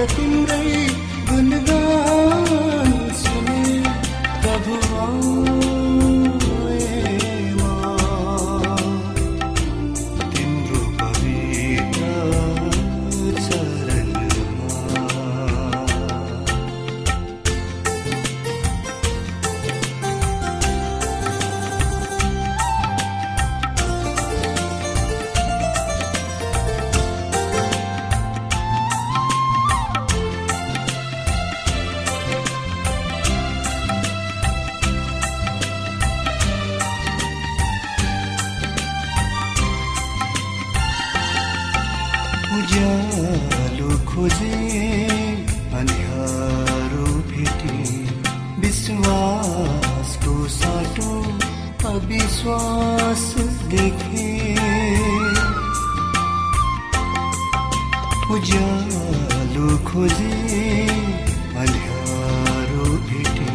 Jackie. अविश्वास देखे। उज्यालो खोजे अन्यारो भेटे।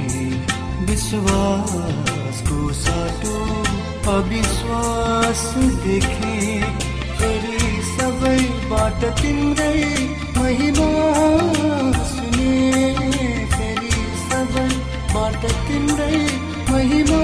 विश्वासको साटो अविश्वास देखे। फेरि सबैबाट तिम्रै महिमा सुने। फेरि सबैबाट तिम्रै महिमा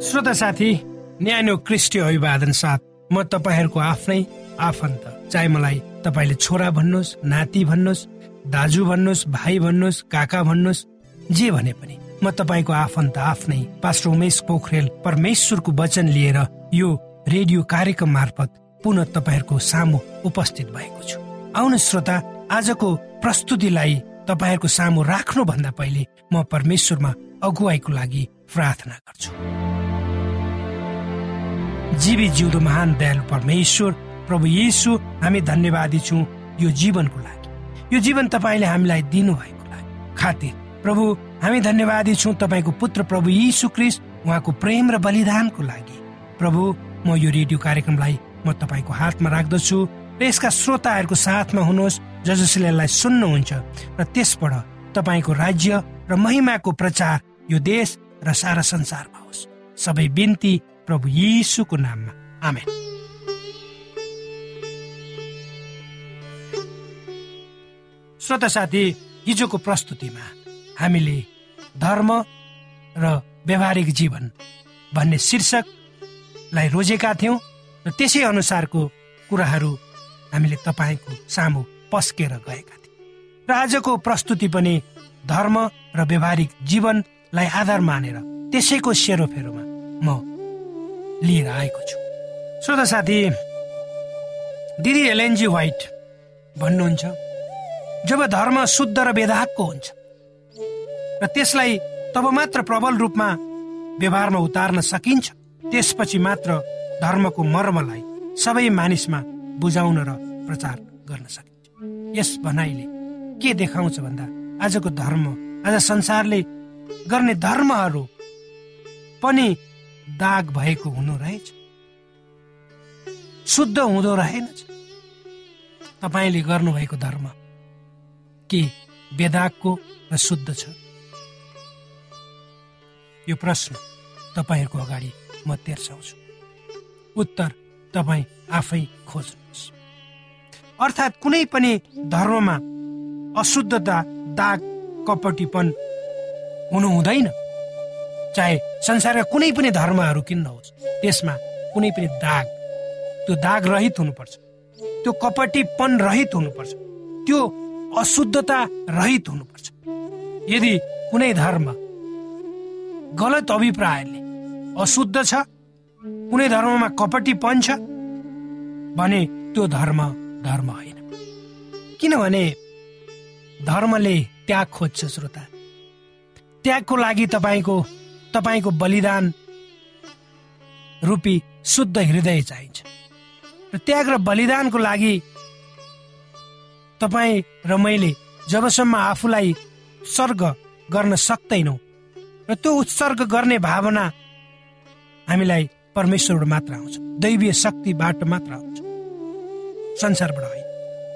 श्रोता साथी न्यानो क्रिस्टी अभिवादन साथ म तपाईँहरूको आफ्नै आफन्त। चाहे मलाई तपाईँले छोरा भन्नुहोस् नाति भन्नुहोस् दाजु भन्नुहोस् भाइ भन्नुहोस् काका भन्नुहोस् जे भने पनि म तपाईँको आफन्त आफ्नै पास्टर उमेश पोखरेल परमेश्वरको वचन लिएर यो रेडियो कार्यक्रम मार्फत पुनः तपाईँहरूको सामु उपस्थित भएको छु। आउनु श्रोता आजको प्रस्तुतिलाई तपाईँहरूको सामु राख्नु भन्दा पहिले म परमेश्वरमा अगुवाईको लागि प्रार्थना गर्छु। जीवी जिउँदो महान दयालु परमेश्वर प्रभु येसु हामी धन्यवादी छौँ यो जीवनको लागि। यो जीवन तपाईँले हामीलाई दिनुभएको लागि। खातिर प्रभु हामी धन्यवादी छौँ तपाईँको पुत्र प्रभु यीशु क्रिस उहाँको प्रेम र बलिदानको लागि। प्रभु म यो रेडियो कार्यक्रमलाई म तपाईँको हातमा राख्दछु र यसका श्रोताहरूको साथमा हुनुहोस् ज जसले यसलाई सुन्नुहुन्छ र त्यसबाट तपाईँको राज्य र महिमाको प्रचार यो देश र सारा संसारमा होस्। सबै बिन्ती प्रभु यीशुको नाममा। आमेन। श्रोता साथी हिजोको प्रस्तुतिमा हामीले धर्म र व्यावहारिक जीवन भन्ने शीर्षकलाई रोजेका थियौँ र त्यसै अनुसारको कुराहरू हामीले तपाईँको सामु पस्केर गएका थियौँ। र आजको प्रस्तुति पनि धर्म र व्यावहारिक जीवनलाई आधार मानेर त्यसैको सेरोफेरोमा म लिएर आएको छु। श्रोता साथी दिदी एलएनजी वाइट भन्नुहुन्छ जब धर्म शुद्ध र वेदागको हुन्छ र त्यसलाई तब मात्र प्रबल रूपमा व्यवहारमा उतार्न सकिन्छ त्यसपछि मात्र धर्मको मर्मलाई सबै मानिसमा बुझाउन र प्रचार गर्न सकिन्छ। यस भनाइले के देखाउँछ भन्दा आजको धर्म आज संसारले गर्ने धर्महरू पनि दाग भएको हुनु रहेछ। शुद्ध हुँदो रहेनछ तपाईँले गर्नुभएको धर्म के वेदागको र शुद्ध छ? यो प्रश्न तपाईँहरूको अगाडि म तेर्साउँछु। उत्तर तपाईँ आफै खोज्नुहोस्। अर्थात् कुनै पनि धर्ममा अशुद्धता दाग कपटीपन हुनु हुँदैन। चाहे संसारका कुनै पनि धर्महरू किन नहोस् त्यसमा कुनै पनि दाग त्यो दाग रहित हुनुपर्छ। त्यो कपटीपन रहित हुनुपर्छ। त्यो अशुद्धता रहित हुनुपर्छ। यदि कुनै धर्म गलत अभिप्रायले अशुद्ध छ कुनै धर्ममा कपटीपन छ भने त्यो धर्म धर्म होइन। किनभने धर्मले त्याग खोज्छ श्रोता। त्यागको लागि तपाईँको तपाईँको बलिदान रूपी शुद्ध हृदय चाहिन्छ। र त्याग र बलिदानको लागि तपाईँ र मैले जबसम्म आफूलाई सर्ग गर्न सक्दैनौ र त्यो उत्सर्ग गर्ने भावना हामीलाई परमेश्वरबाट मात्र आउँछ। दैवीय शक्तिबाट मात्र आउँछ। संसारबाट होइन।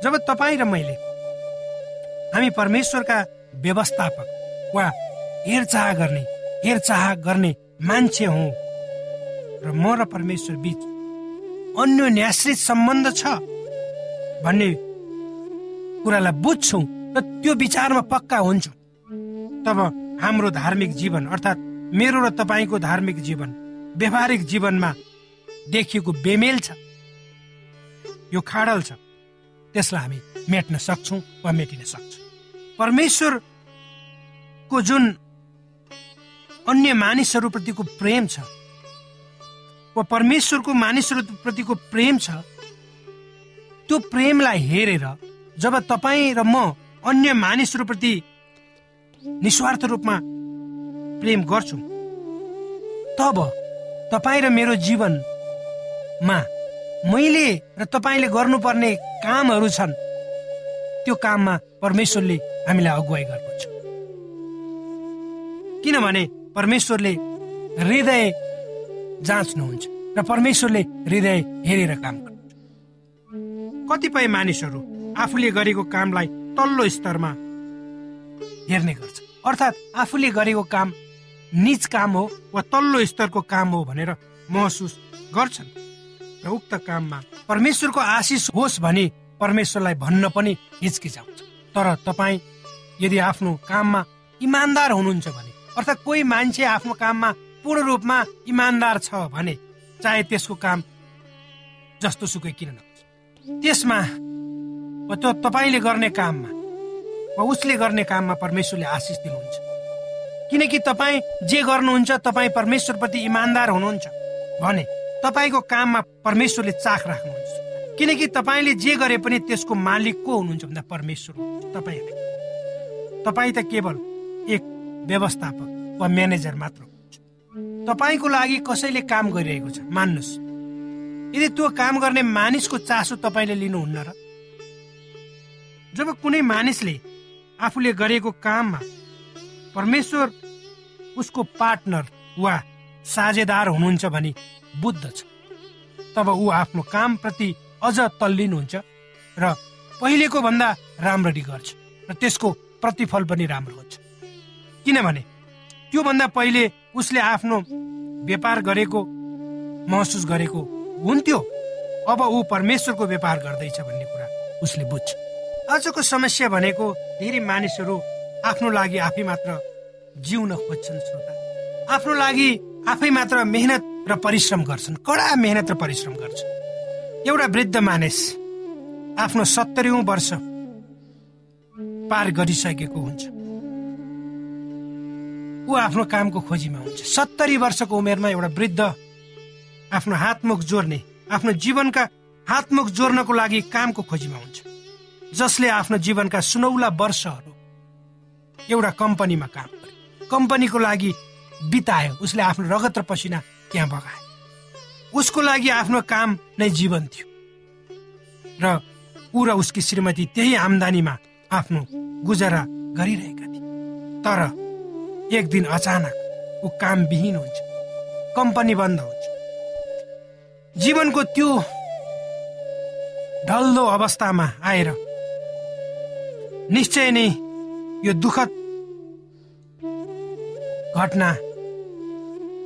जब तपाईँ र मैले हामी परमेश्वरका व्यवस्थापक वा हेरचाह गर्ने हेरचाह गर्ने मान्छे हौ। र म र परमेश्वर बिच अन्य न्याश्रित सम्बन्ध छ भन्ने कुरालाई बुझ्छौँ र त्यो विचारमा पक्का हुन्छौँ। तब हाम्रो धार्मिक जीवन अर्थात् मेरो र तपाईँको धार्मिक जीवन व्यवहारिक जीवनमा देखिएको बेमेल छ। यो खाडल छ। त्यसलाई हामी मेट्न सक्छौँ वा मेटिन सक्छौँ। परमेश्वरको जुन अन्य मानिसहरूप्रतिको प्रेम छ। वा परमेश्वरको मानिसहरूप्रतिको प्रेम छ। त्यो प्रेमलाई हेरेर जब तपाईँ र म अन्य मानिसहरूप्रति निस्वार्थ रूपमा प्रेम गर्छु तब तपाईँ र मेरो जीवनमा मैले र तपाईँले गर्नुपर्ने कामहरू छन्। त्यो काममा परमेश्वरले हामीलाई अगुवाई गर्नुहुन्छ। किनभने परमेश्वरले हृदय जाँच्नुहुन्छ र परमेश्वरले हृदय हेरेर काम गर्नुहुन्छ कतिपय मानिसहरू आफूले गरेको कामलाई तल्लो स्तरमा हेर्ने गर्छ। अर्थात् आफूले गरेको काम निज काम हो वा तल्लो स्तरको काम हो भनेर महसुस गर्छन्। र उक्त काममा परमेश्वरको आशिष होस् भने परमेश्वरलाई भन्न पनि हिचकिचाउँछ। तर तपाईँ यदि आफ्नो काममा इमान्दार हुनुहुन्छ भने अर्थात् कोही मान्छे आफ्नो काममा पूर्ण रूपमा इमान्दार छ भने चाहे त्यसको काम जस्तो सुकै किन नहोस्। त्यसमा त्यो तपाईँले गर्ने काममा वा उसले गर्ने काममा परमेश्वरले आशिष दिनुहुन्छ। किनकि तपाईँ जे गर्नुहुन्छ तपाईँ परमेश्वरप्रति इमान्दार हुनुहुन्छ भने तपाईँको काममा परमेश्वरले चाख राख्नुहुन्छ। किनकि तपाईँले जे गरे पनि त्यसको मालिक को हुनुहुन्छ भन्दा परमेश्वर हुनुहुन्छ तपाईँ तपाईँ त केवल एक व्यवस्थापक वा म्यानेजर मात्र हुनुहुन्छ तपाईँको लागि कसैले काम गरिरहेको छ मान्नुहोस्। यदि त्यो काम गर्ने मानिसको चासो तपाईँले लिनुहुन्न र? जब कुनै मानिसले आफूले गरेको काममा परमेश्वर उसको पार्टनर वा साझेदार हुनुहुन्छ भने बुझ्दछ तब ऊ आफ्नो कामप्रति अझ तल्लिनुहुन्छ र पहिलेको भन्दा राम्ररी गर्छ र त्यसको प्रतिफल पनि राम्रो हुन्छ। किनभने त्योभन्दा पहिले उसले आफ्नो व्यापार गरेको महसुस गरेको हुन्थ्यो। अब ऊ परमेश्वरको व्यापार गर्दैछ भन्ने कुरा उसले बुझ्छ। आजको समस्या भनेको धेरै मानिसहरू आफ्नो लागि आफै मात्र जिउन खोज्छन् श्रोता। आफ्नो लागि आफै मात्र मेहनत र परिश्रम गर्छन् कडा मेहनत र परिश्रम गर्छन्। एउटा वृद्ध मानिस आफ्नो सत्तरी वर्ष पार गरिसकेको हुन्छ। ऊ आफ्नो कामको खोजीमा हुन्छ। सत्तरी वर्षको उमेरमा एउटा वृद्ध आफ्नो हातमुख जोड्ने आफ्नो जीवनका हातमुख जोड्नको लागि कामको खोजीमा हुन्छ। जसले आफ्नो जीवनका सुनौला वर्षहरू एउटा कम्पनीमा काम गर्यो कम्पनीको लागि बितायो उसले आफ्नो रगत र पसिना त्यहाँ बगायो उसको लागि आफ्नो काम नै जीवन थियो। र ऊ र उसकी श्रीमती त्यही आम्दानीमा आफ्नो गुजारा गरिरहेका थिए। तर एक दिन अचानक ऊ कामविहीन हुन्छ कम्पनी बन्द हुन्छ। जीवनको त्यो ढल्दो अवस्थामा आएर निश्चय नै यो दुःखद घटना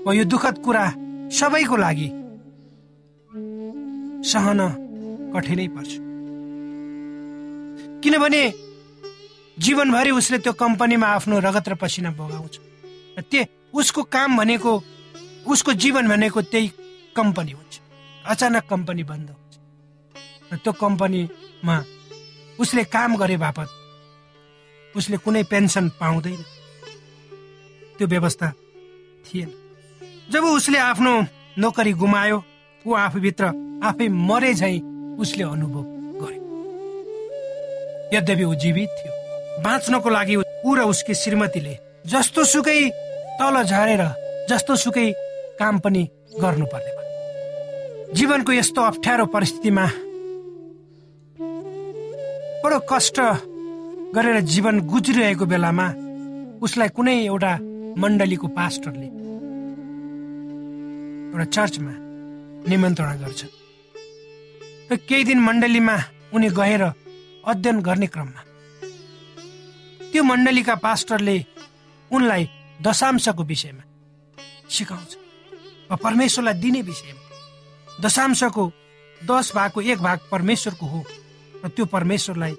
वा यो दुःखद कुरा सबैको लागि सहन कठिनै पर्छ। किनभने जीवनभरि उसले त्यो कम्पनीमा आफ्नो रगत र पसिना बगाउँछ र त्यो उसको काम भनेको उसको जीवन भनेको त्यही कम्पनी हुन्छ। अचानक कम्पनी बन्द हुन्छ। र त्यो कम्पनीमा उसले काम गरे बापत उसले कुनै पेन्सन पाउँदैन। त्यो व्यवस्था थिएन। जब उसले आफ्नो नोकरी गुमायो ऊ आफूभित्र आफै मरे झै उसले अनुभव गर्यो। यद्यपि ऊ जीवित थियो। बाँच्नको लागि ऊ र उसकी श्रीमतीले जस्तो सुकै तल झरेर जस्तो सुकै काम पनि गर्नुपर्ने भयो। जीवनको यस्तो अप्ठ्यारो परिस्थितिमा बडो कष्ट गरेर जीवन गुज्रिरहेको बेलामा उसलाई कुनै एउटा मण्डलीको पास्टरले एउटा चर्चमा निमन्त्रणा गर्छ र केही दिन मण्डलीमा उनी गएर अध्ययन गर्ने क्रममा त्यो मण्डलीका पास्टरले उनलाई दशांशको विषयमा सिकाउँछ वा परमेश्वरलाई दिने विषयमा। दशांशको दस भागको एक भाग परमेश्वरको हो र त्यो परमेश्वरलाई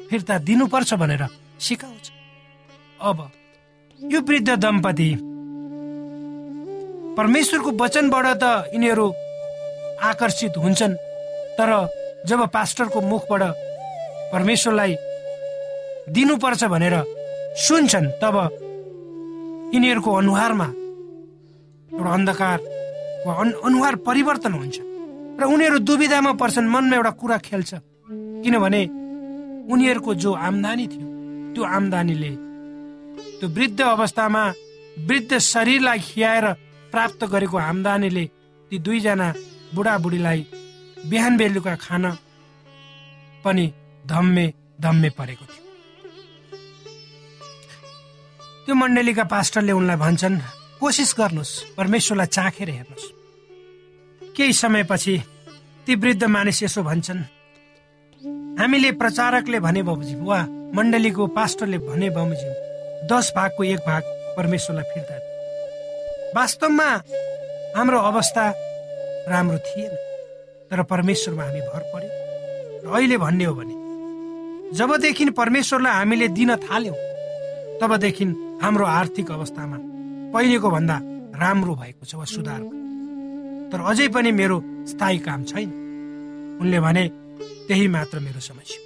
फिर्ता दिनुपर्छ भनेर सिकाउँछ। अब यो वृद्ध दम्पति परमेश्वरको वचनबाट त यिनीहरू आकर्षित हुन्छन् तर जब पास्टरको मुखबाट परमेश्वरलाई दिनुपर्छ भनेर सुन्छन् तब यिनीहरूको अनुहारमा एउटा अन्धकार वा अनुहार परिवर्तन हुन्छ। र उनीहरू दुविधामा पर्छन् मनमा एउटा कुरा खेल्छ। किनभने उनीहरूको जो आम्दानी थियो त्यो आम्दानीले त्यो वृद्ध अवस्थामा वृद्ध शरीरलाई खियाएर प्राप्त गरेको आम्दानीले ती दुईजना बुढाबुढीलाई बिहान बेलुका खान पनि धम्मे धम्मे परेको थियो। त्यो मण्डलीका पास्टरले उनलाई भन्छन् कोसिस गर्नुहोस् परमेश्वरलाई चाखेर हेर्नुहोस् केही समयपछि ती वृद्ध मानिस यसो भन्छन् हामीले प्रचारकले भने बमोजिम वा मण्डलीको पास्टरले भने बमोजिम दस भागको एक भाग परमेश्वरलाई फिर्ता वास्तवमा हाम्रो अवस्था राम्रो थिएन तर परमेश्वरमा हामी भर पर्यो। र अहिले भन्ने हो भने जबदेखि परमेश्वरलाई हामीले दिन थाल्यौँ तबदेखि हाम्रो आर्थिक अवस्थामा पहिलेको भन्दा राम्रो भएको छ वा सुधार तर अझै पनि मेरो स्थायी काम छैन। उनले भने त्यही मात्र मेरो समस्या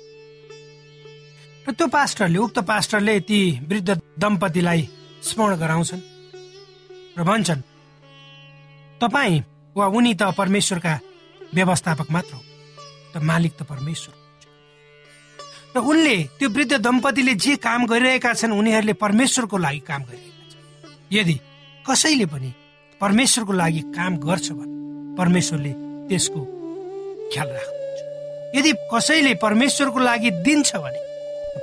र त्यो पास्टरले उक्त पास्टरले ती वृद्ध दम्पतिलाई स्मरण गराउँछन् र भन्छन् तपाईँ वा उनी त परमेश्वरका व्यवस्थापक मात्र हो। त मालिक त परमेश्वर र उनले त्यो वृद्ध दम्पतिले जे काम गरिरहेका छन् उनीहरूले परमेश्वरको लागि काम गरिरहेका छन्। यदि कसैले पनि परमेश्वरको लागि काम गर्छ भने परमेश्वरले त्यसको ख्याल राख्नुहुन्छ। यदि कसैले परमेश्वरको लागि दिन्छ भने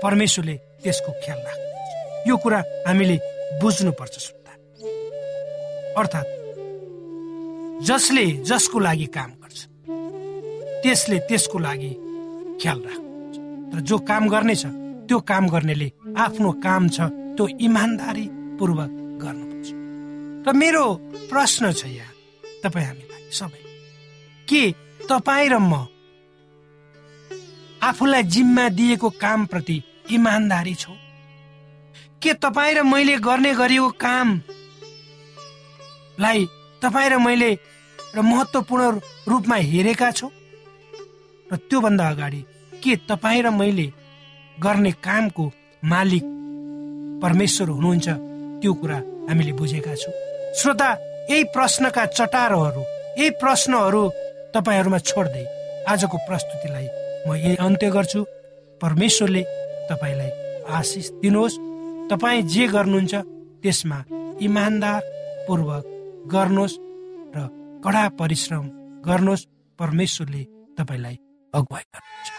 परमेश्वरले त्यसको ख्याल राख्नुहुन्छ। यो कुरा हामीले बुझ्नुपर्छ श्रोता। अर्थात् जसले जसको लागि काम गर्छ त्यसले त्यसको लागि ख्याल राख्नुहुन्छ तर जो काम गर्नेछ त्यो काम गर्नेले आफ्नो काम छ त्यो इमान्दारी पूर्वक गर्नुपर्छ। र मेरो प्रश्न छ यहाँ तपाईँ हामीलाई सबै। के तपाईँ र म आफूलाई जिम्मा दिएको कामप्रति इमान्दारी छौ? के तपाईँ र मैले गर्ने गरेको कामलाई तपाईँ र मैले र महत्वपूर्ण रूपमा हेरेका छौँ? र त्योभन्दा अगाडि के तपाईँ र मैले गर्ने कामको मालिक परमेश्वर हुनुहुन्छ? त्यो कुरा हामीले बुझेका छौँ। श्रोता यही प्रश्नका चटारोहरू यही प्रश्नहरू तपाईँहरूमा छोड्दै आजको प्रस्तुतिलाई म यही अन्त्य गर्छु। परमेश्वरले तपाईँलाई आशिष दिनुहोस्। तपाईँ जे गर्नुहुन्छ त्यसमा इमान्दार पूर्वक गर्नुहोस् र कडा परिश्रम गर्नुहोस्। परमेश्वरले तपाईँलाई अगुवाई गर्नुहुन्छ।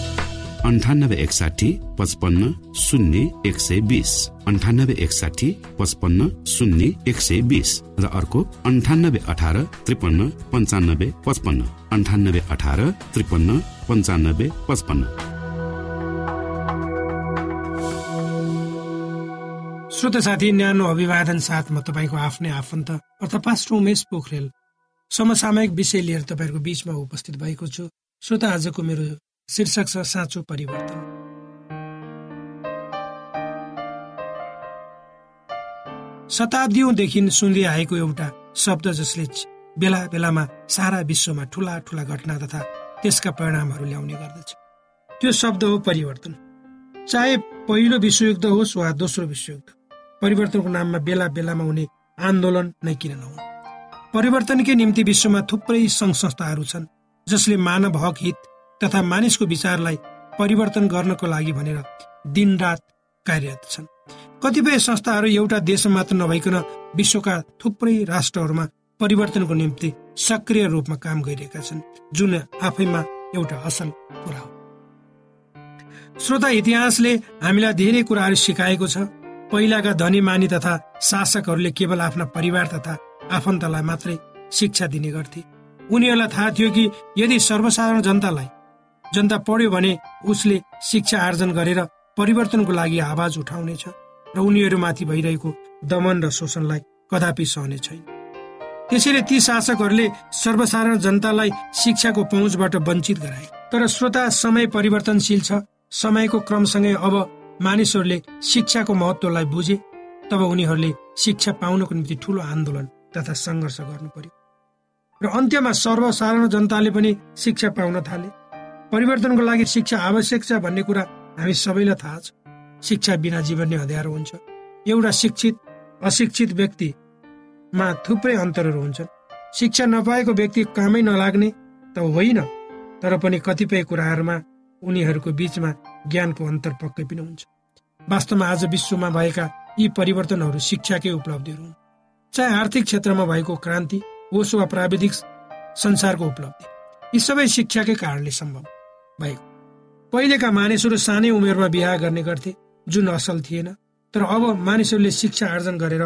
अन्ठानब्बे एकसाठी पचपन्न शून्य एक सय बिस अन्ठानब्बे एकसाठी पचपन्न शून्य एक सय बिस र अर्को अन्ठानब्बे अठार त्रिपन्न पन्चानब्बे पचपन्न. अन्ठानब्बे अठार त्रिपन्न पन्चानब्बे पचपन्न. श्रोत साथी न्यानो अभिवादन साथमा तपाईँको आफ्नै आफन्त अर्थात् पास्टर उमेश पोखरेल। समसामयिक विषय लिएर तपाईँहरूको बिचमा उपस्थित भएको छु। श्रोता आजको मेरो शीर्षक छ साँचो परिवर्तन। शताब्दीदेखि सुन्दै आएको एउटा शब्द जसले बेला बेलामा सारा विश्वमा ठुला ठुला घटना तथा त्यसका परिणामहरू ल्याउने गर्दछ। त्यो शब्द हो परिवर्तन। चाहे पहिलो विश्वयुद्ध होस् वा दोस्रो विश्वयुद्ध परिवर्तनको नाममा बेला बेलामा हुने आन्दोलन नै किन नहुन्? परिवर्तनकै निम्ति विश्वमा थुप्रै सङ्घ संस्थाहरू छन् जसले मानव हक हित तथा मानिसको विचारलाई परिवर्तन गर्नको लागि भनेर दिनरात कार्यरत छन्। कतिपय संस्थाहरू एउटा देशमा मात्र नभइकन विश्वका थुप्रै राष्ट्रहरूमा परिवर्तनको निम्ति सक्रिय रूपमा काम गरिरहेका छन् जुन आफैमा एउटा असल कुरा हो। श्रोता इतिहासले हामीलाई धेरै कुराहरू सिकाएको छ। पहिलाका धनी मानी तथा शासकहरूले केवल आफ्ना परिवार तथा आफन्तलाई मात्रै शिक्षा दिने गर्थे। उनीहरूलाई थाहा थियो कि यदि सर्वसाधारण जनतालाई जनता पढ्यो भने उसले शिक्षा आर्जन गरेर परिवर्तनको लागि आवाज उठाउनेछ र उनीहरूमाथि भइरहेको दमन र शोषणलाई कदापि सहने छैन। त्यसैले ती शासकहरूले सर्वसाधारण जनतालाई शिक्षाको पहुँचबाट वञ्चित गराए। तर श्रोता समय परिवर्तनशील छ। समयको क्रमसँगै अब मानिसहरूले शिक्षाको महत्वलाई बुझे तब उनीहरूले शिक्षा पाउनको निम्ति ठूलो आन्दोलन तथा सङ्घर्ष गर्नु पर्यो। र अन्त्यमा सर्वसाधारण जनताले पनि शिक्षा पाउन थाले। परिवर्तनको लागि शिक्षा आवश्यक छ भन्ने कुरा हामी सबैलाई थाहा छ। शिक्षा बिना जीवन नै अँध्यारो हुन्छ। एउटा शिक्षित अशिक्षित व्यक्तिमा थुप्रै अन्तरहरू हुन्छन्। शिक्षा नपाएको व्यक्ति कामै नलाग्ने त होइन तर पनि कतिपय कुराहरूमा उनीहरूको बिचमा ज्ञानको अन्तर पक्कै पनि हुन्छ। वास्तवमा आज विश्वमा भएका यी परिवर्तनहरू शिक्षाकै उपलब्धिहरू हुन्। चाहे आर्थिक क्षेत्रमा भएको क्रान्ति होस् वा प्राविधिक संसारको उपलब्धि यी सबै शिक्षाकै कारणले सम्भव। भएको पहिलेका मानिसहरू सानै उमेरमा बिहा गर्ने गर्थे जुन असल थिएन। तर अब मानिसहरूले शिक्षा आर्जन गरेर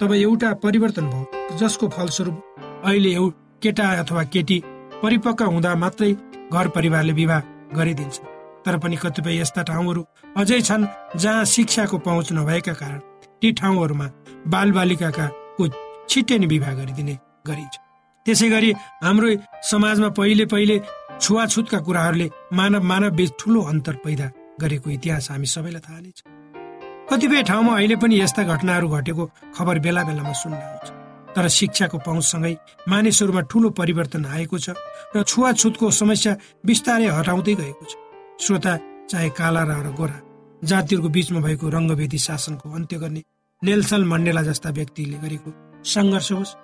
तब एउटा परिवर्तन भयो जसको फलस्वरूप अहिले एउटा केटा अथवा केटी परिपक्व हुँदा मात्रै घर परिवारले विवाह गरिदिन्छ। तर पनि कतिपय यस्ता ठाउँहरू अझै छन् जहाँ शिक्षाको पहुँच नभएका कारण ती ठाउँहरूमा बालबालिकाका को छिट्टै नै विवाह गरिदिने गरिन्छ। त्यसै गरी हाम्रो समाजमा पहिले पहिले छुवाछुतका कुराहरूले मानव मानव बीच ठुलो अन्तर पैदा गरेको इतिहास हामी सबैलाई थाहा नै छ। कतिपय ठाउँमा अहिले पनि यस्ता घटनाहरू घटेको खबर बेला बेलामा सुन्न आउँछ तर शिक्षाको पहुँचसँगै मानिसहरूमा ठुलो परिवर्तन आएको छ र छुवाछुतको समस्या बिस्तारै हटाउँदै गएको छ। श्रोता चाहे काला र गोरा जातिहरूको बीचमा भएको रङ्गभेदी शासनको अन्त्य गर्ने नेल्सन मण्डेला जस्ता व्यक्तिले गरेको सङ्घर्ष होस्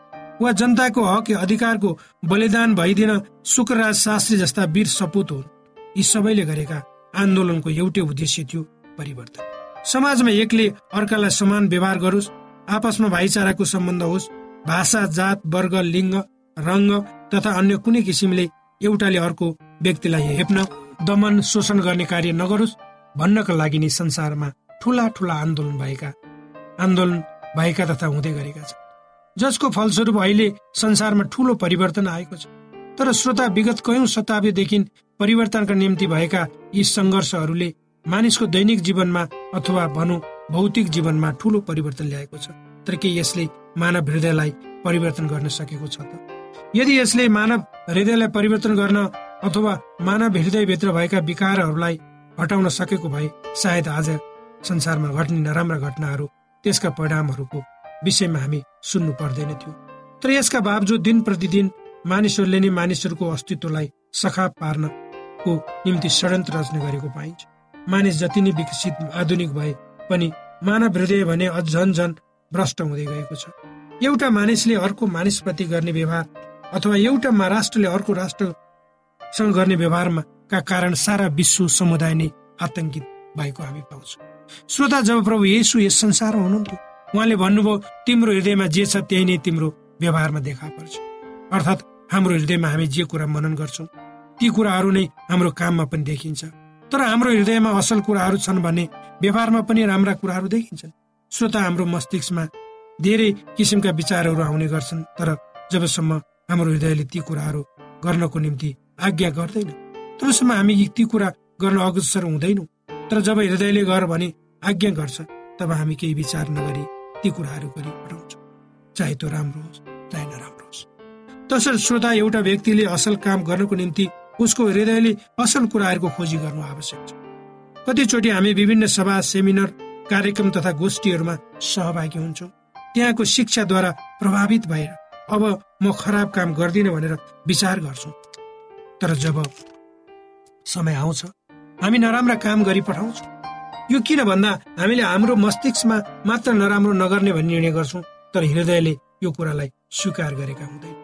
वा जनताको हक अधिकारको बलिदान भइदिन शुक्रराज शास्त्री जस्ता वीर सपुत हुन्। यी सबैले गरेका आन्दोलनको एउटै उद्देश्य थियो परिवर्तन। समाजमा एकले अर्कालाई समान व्यवहार गरोस् आपसमा भाइचाराको सम्बन्ध होस् भाषा जात वर्ग लिङ्ग रङ्ग तथा अन्य कुनै किसिमले एउटाले अर्को व्यक्तिलाई हेप्न दमन शोषण गर्ने कार्य नगरोस् भन्नका लागि नै संसारमा ठुला ठुला आन्दोलन भएका आन्दोलन भएका तथा हुँदै गरेका छन्। जसको फलस्वरूप अहिले संसारमा ठूलो परिवर्तन आएको छ। तर श्रोता विगत कयौं शताब्दीदेखि परिवर्तनका निम्ति भएका यी सङ्घर्षहरूले मानिसको दैनिक जीवनमा अथवा भनौँ भौतिक जीवनमा ठूलो परिवर्तन ल्याएको छ। तर के यसले मानव हृदयलाई परिवर्तन गर्न सकेको छ त? यदि यसले मानव हृदयलाई परिवर्तन गर्न अथवा मानव हृदयभित्र भएका विकारहरूलाई हटाउन सकेको भए सायद आज संसारमा घट्ने नराम्रा घटनाहरू त्यसका परिणामहरूको विषयमा हामी सुन्नु पर्दैन थियो। तर यसका बावजुद दिन प्रतिदिन मानिसहरूले नै मानिसहरूको अस्तित्वलाई सखा पार्नको निम्ति षड्यन्त्र रच्ने गरेको पाइन्छ। मानिस जति नै विकसित आधुनिक भए पनि मानव हृदय भने झन झन भ्रष्ट हुँदै गएको छ। एउटा मानिसले अर्को मानिसप्रति गर्ने व्यवहार अथवा एउटा राष्ट्रले अर्को राष्ट्रसँग गर्ने व्यवहारमा कारण सारा विश्व समुदाय नै आतंकित भएको हामी पाउँछौँ। श्रोता जब प्रभु येसु यस संसारमा हुनुहुन्थ्यो उहाँले भन्नुभयो तिम्रो हृदयमा जे छ त्यही नै तिम्रो व्यवहारमा देखा पर्छ। अर्थात् हाम्रो हृदयमा हामी जे कुरा मनन गर्छौँ ती कुराहरू नै हाम्रो काममा पनि देखिन्छ। तर हाम्रो हृदयमा असल कुराहरू छन् भने व्यवहारमा पनि राम्रा कुराहरू देखिन्छन्। श्रोता हाम्रो मस्तिष्कमा धेरै किसिमका विचारहरू आउने गर्छन् तर जबसम्म हाम्रो हृदयले ती कुराहरू गर्नको निम्ति आज्ञा गर्दैन तबसम्म हामी ती कुरा गर्न अग्रसर हुँदैनौँ। तर जब हृदयले गर भने आज्ञा गर्छ तब हामी केही विचार नगरी ती कुराहरू गरी पठाउँछौँ। चाहे त्यो राम्रो होस् चाहे नराम्रो होस्। तसर्थ श्रोता एउटा व्यक्तिले असल काम गर्नको निम्ति उसको हृदयले असल कुराहरूको खोजी गर्नु आवश्यक छ। कतिचोटि हामी विभिन्न सभा सेमिनार कार्यक्रम तथा गोष्ठीहरूमा सहभागी हुन्छौँ। त्यहाँको शिक्षाद्वारा प्रभावित भएर अब म खराब काम गर्दिनँ भनेर विचार गर्छौँ। तर जब समय आउँछ हामी नराम्रा काम गरी पठाउँछौँ यो किन भन्दा हामीले हाम्रो मस्तिष्कमा मात्र नराम्रो नगर्ने भन्ने निर्णय गर्छौँ तर हृदयले यो कुरालाई स्वीकार गरेका हुँदैन।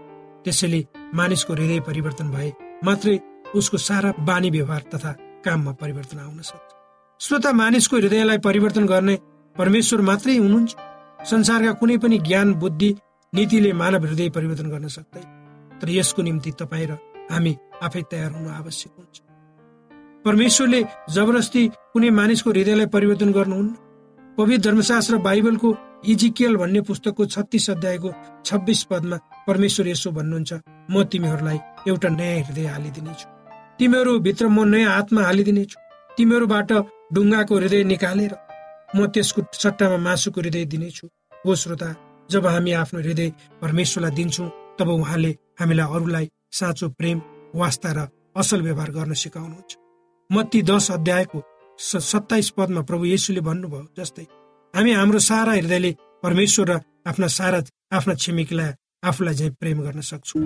त्यसैले मानिसको हृदय परिवर्तन भए मात्रै उसको सारा बानी व्यवहार तथा काममा परिवर्तन आउन सक्छ। श्रोता मानिसको हृदयलाई परिवर्तन गर्ने परमेश्वर मात्रै हुनुहुन्छ? संसारका कुनै पनि ज्ञान बुद्धि नीतिले मानव हृदय परिवर्तन गर्न सक्दैन। तर यसको निम्ति तपाईँ र हामी आफै तयार हुनु आवश्यक हुन्छ। परमेश्वरले जबरजस्ती कुनै मानिसको हृदयलाई परिवर्तन गर्नुहुन्न पवित्र धर्मशास्त्र बाइबलको इजिकेल भन्ने पुस्तकको छत्तिस अध्यायको छब्बिस पदमा परमेश्वर यसो भन्नुहुन्छ म तिमीहरूलाई एउटा नयाँ हृदय हालिदिनेछु। तिमीहरू भित्र म नयाँ आत्मा हालिदिनेछु। तिमीहरूबाट डुङ्गाको हृदय निकालेर म त्यसको सट्टामा मासुको हृदय दिनेछु। हो श्रोता जब हामी आफ्नो हृदय परमेश्वरलाई दिन्छौँ तब उहाँले हामीलाई अरूलाई साँचो प्रेम वास्ता र असल व्यवहार गर्न सिकाउनुहुन्छ। मत्ती दश अध्यायको सत्ताइस पदमा प्रभु येसुले भन्नुभयो जस्तै हामी हाम्रो सारा हृदयले परमेश्वर र आफ्ना सारा आफ्ना छिमेकीलाई आफूलाई चाहिँ प्रेम गर्न सक्छौँ।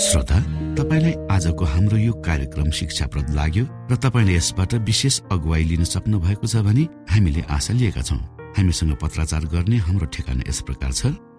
श्रोता तपाईँलाई आजको हाम्रो यो कार्यक्रम शिक्षाप्रद लाग्यो र तपाईँले यसबाट विशेष अगुवाई लिन सक्नु भएको छ भने हामीले आशा लिएका छौँ। हामीसँग पत्राचार गर्ने हाम्रो ठेगाना यस प्रकार छ।